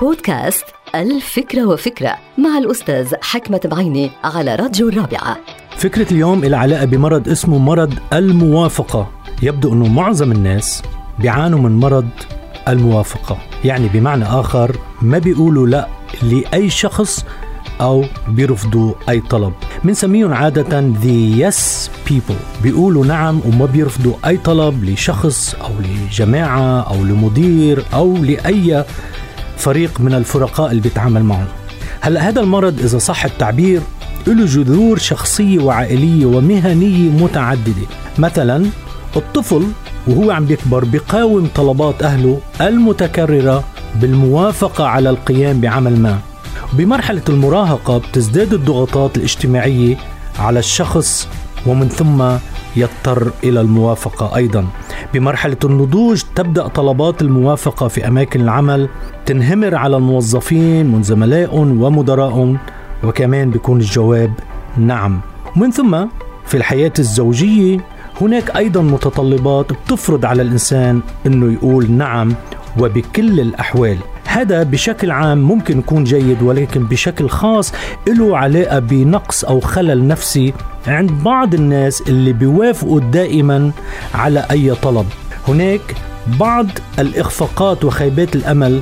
بودكاست الفكرة وفكرة مع الأستاذ حكمة بعيني على راديو الرابعة. فكرة اليوم إلى علاقة بمرض اسمه مرض الموافقة. يبدو أنه معظم الناس بيعانوا من مرض الموافقة. يعني بمعنى آخر ما بيقولوا لا لأي شخص أو بيرفضوا أي طلب. بنسميهم عادة the yes people. بيقولوا نعم وما بيرفضوا أي طلب لشخص أو لجماعة أو لمدير أو لأي فريق من الفرقاء اللي بيتعامل معهم. هلا هذا المرض إذا صح التعبير له جذور شخصية وعائلية ومهنية متعددة. مثلا الطفل وهو عم بيكبر بيقاوم طلبات أهله المتكررة بالموافقة على القيام بعمل ما. بمرحلة المراهقة بتزداد الضغوطات الاجتماعية على الشخص ومن ثم يضطر إلى الموافقة أيضا. بمرحلة النضوج تبدأ طلبات الموافقة في أماكن العمل تنهمر على الموظفين من زملائهم ومدراءهم وكمان بيكون الجواب نعم. ومن ثم في الحياة الزوجية هناك أيضا متطلبات بتفرض على الإنسان أنه يقول نعم وبكل الأحوال. هذا بشكل عام ممكن يكون جيد ولكن بشكل خاص له علاقة بنقص أو خلل نفسي عند بعض الناس اللي بيوافقوا دائما على أي طلب. هناك بعض الإخفاقات وخيبات الأمل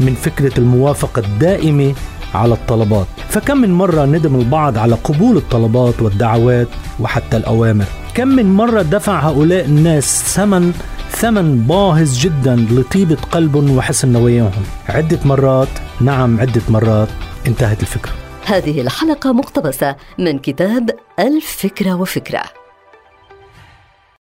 من فكرة الموافقة الدائمة على الطلبات. فكم من مرة ندم البعض على قبول الطلبات والدعوات وحتى الأوامر؟ كم من مرة دفع هؤلاء الناس ثمن ثمن باهظ جدا لطيبة قلبهم وحسن نواياهم. عدة مرات نعم عدة مرات انتهت الفكرة. هذه الحلقة مقتبسة من كتاب الفكرة وفكرة.